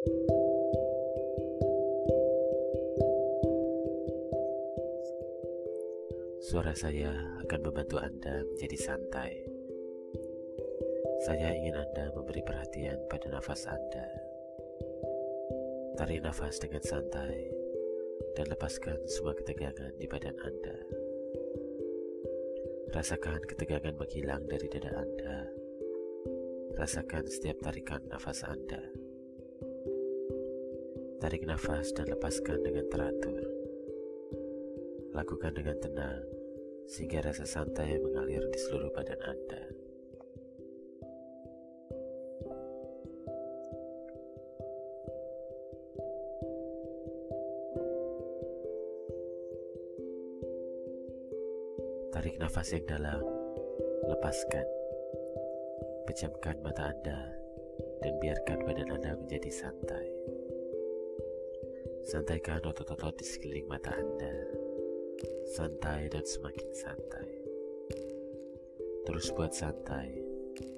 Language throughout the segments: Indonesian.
Suara saya akan membantu Anda menjadi santai. Saya ingin Anda memberi perhatian pada nafas Anda. Tarik nafas dengan santai dan lepaskan semua ketegangan di badan Anda. Rasakan ketegangan menghilang dari dada Anda. Rasakan setiap tarikan nafas Anda. Tarik nafas dan lepaskan dengan teratur. Lakukan dengan tenang sehingga rasa santai mengalir di seluruh badan Anda. Tarik nafas yang dalam, lepaskan. Pejamkan mata Anda dan biarkan badan Anda menjadi santai. Santaikan otot-otot di sekeliling mata Anda santai dan semakin santai. Terus buat santai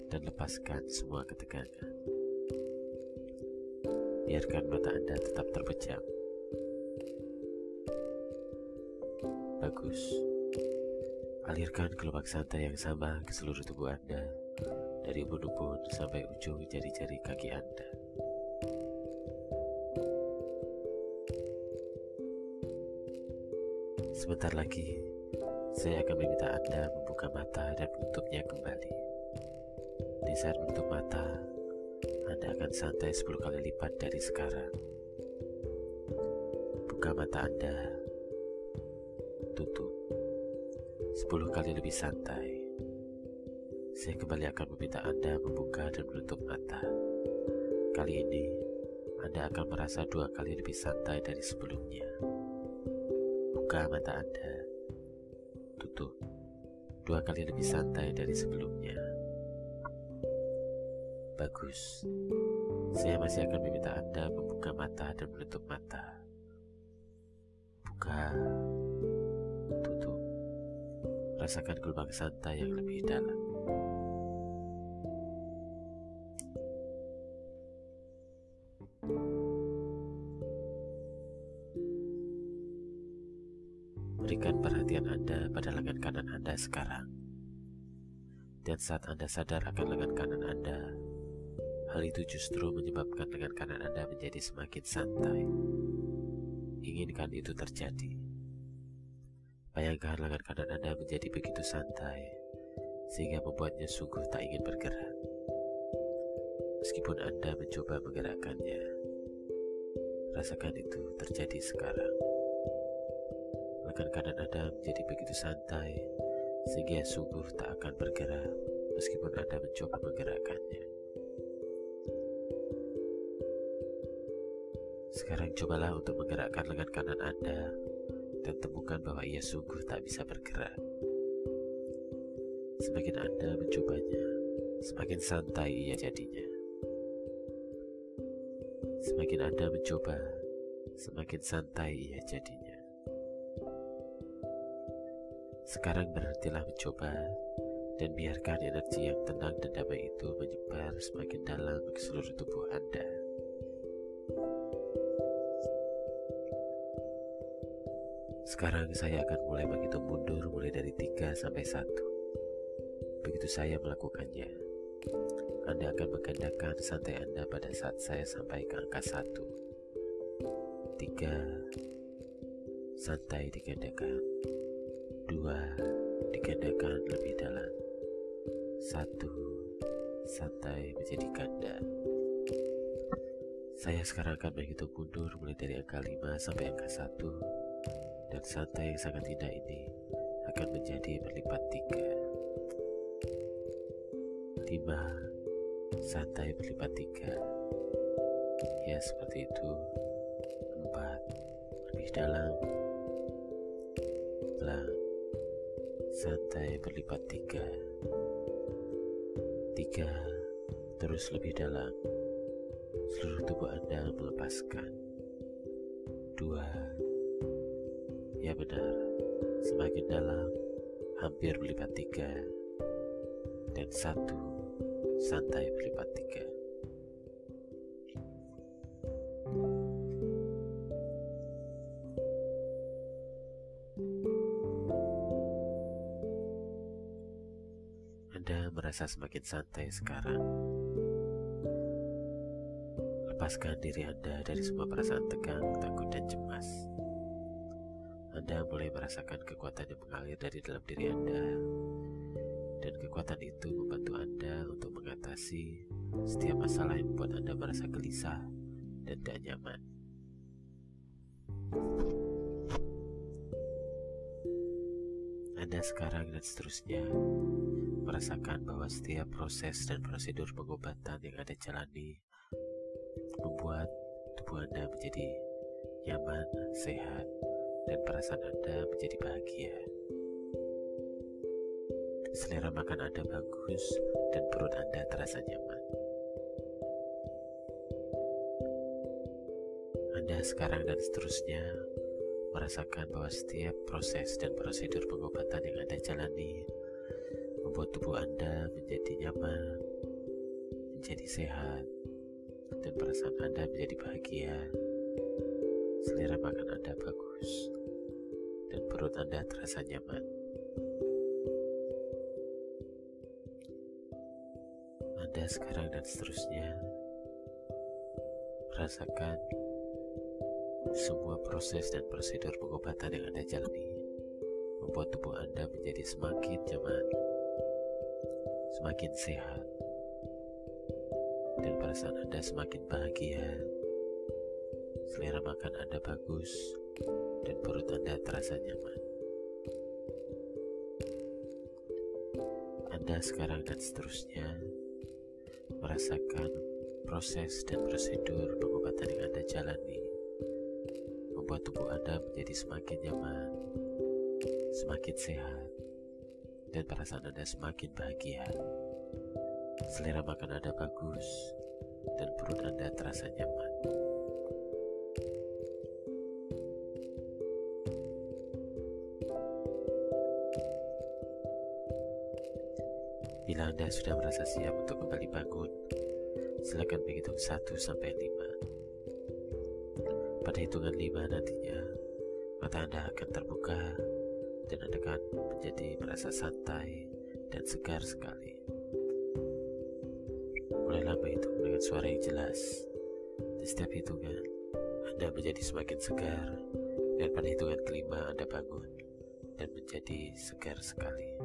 dan lepaskan semua ketegangan. Biarkan mata Anda tetap terpejam. Bagus. Alirkan kelopak santai yang sama ke seluruh tubuh Anda, dari ubun-ubun sampai ujung jari-jari kaki Anda. Sebentar lagi, saya akan meminta Anda membuka mata dan menutupnya kembali. Di saat menutup mata, Anda akan santai 10 kali lipat dari sekarang. Buka mata Anda, tutup 10 kali lebih santai. Saya kembali akan meminta Anda membuka dan menutup mata. Kali ini, Anda akan merasa dua kali lebih santai dari sebelumnya. Buka mata Anda. Tutup. Dua kali lebih santai dari sebelumnya. Bagus. Saya masih akan meminta Anda membuka mata dan menutup mata. Buka. Tutup. Rasakan gelombang santai yang lebih dalam. Berikan perhatian Anda pada lengan kanan Anda sekarang. Dan saat Anda sadar akan lengan kanan Anda, hal itu justru menyebabkan lengan kanan Anda menjadi semakin santai. Inginkan itu terjadi. Bayangkan lengan kanan Anda menjadi begitu santai, sehingga membuatnya sungguh tak ingin bergerak. Meskipun Anda mencoba menggerakkannya, rasakan itu terjadi sekarang lengan kanan Anda menjadi begitu santai sehingga sungguh tak akan bergerak meskipun Anda mencoba menggerakkannya. Sekarang cobalah untuk menggerakkan lengan kanan Anda dan temukan bahwa ia sungguh tak bisa bergerak. Semakin Anda mencobanya, semakin santai ia jadinya. Semakin Anda mencoba, semakin santai ia jadinya. Sekarang berhentilah mencoba dan biarkan energi yang tenang dan damai itu menyebar semakin dalam ke seluruh tubuh Anda. Sekarang saya akan mulai menghitung mundur mulai dari 3 sampai 1. Begitu saya melakukannya, Anda akan menggandakan santai Anda pada saat saya sampai ke angka 1. 3 santai digandakan dua digandakan lebih dalam. Satu santai menjadi ganda saya sekarang akan menghitung mundur mulai dari angka 5 sampai angka 1 dan santai yang sangat indah ini akan menjadi berlipat tiga. Lima santai berlipat tiga. Ya seperti itu. Empat lebih dalam. Pelan santai berlipat tiga. Tiga terus lebih dalam. Seluruh tubuh anda melepaskan. Dua ya benar semakin dalam hampir berlipat tiga. Dan satu santai berlipat tiga merasa semakin santai sekarang. Lepaskan diri Anda dari semua perasaan tegang, takut, dan cemas. Anda mulai merasakan kekuatan yang mengalir dari dalam diri Anda, dan kekuatan itu membantu Anda untuk mengatasi setiap masalah yang membuat Anda merasa gelisah dan tidak nyaman. Anda sekarang dan seterusnya merasakan bahwa setiap proses dan prosedur pengobatan yang Anda jalani membuat tubuh Anda menjadi nyaman, sehat, dan perasaan Anda menjadi bahagia. Selera makan Anda bagus dan perut Anda terasa nyaman. Anda sekarang dan seterusnya merasakan bahwa setiap proses dan prosedur pengobatan yang Anda jalani membuat tubuh Anda menjadi nyaman, menjadi sehat, dan perasaan Anda menjadi bahagia. Selera makan Anda bagus, dan perut Anda terasa nyaman. Anda sekarang dan seterusnya merasakan semua proses dan prosedur pengobatan yang Anda jalani membuat tubuh Anda menjadi semakin nyaman, semakin sehat, dan perasaan Anda semakin bahagia. Selera makan Anda bagus, dan perut Anda terasa nyaman. Anda sekarang dan seterusnya merasakan proses dan prosedur pengobatan yang Anda jalani membuat tubuh Anda menjadi semakin nyaman, semakin sehat, dan perasaan Anda semakin bahagia. Selera makan Anda bagus, dan perut Anda terasa nyaman. Bila Anda sudah merasa siap untuk kembali bangun, silakan menghitung 1 sampai 5. Pada hitungan lima nantinya, mata Anda akan terbuka dan Anda akan menjadi merasa santai dan segar sekali. Mulailah menghitung dengan suara yang jelas. Di setiap hitungan, Anda menjadi semakin segar dan pada hitungan kelima Anda bangun dan menjadi segar sekali.